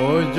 Oh,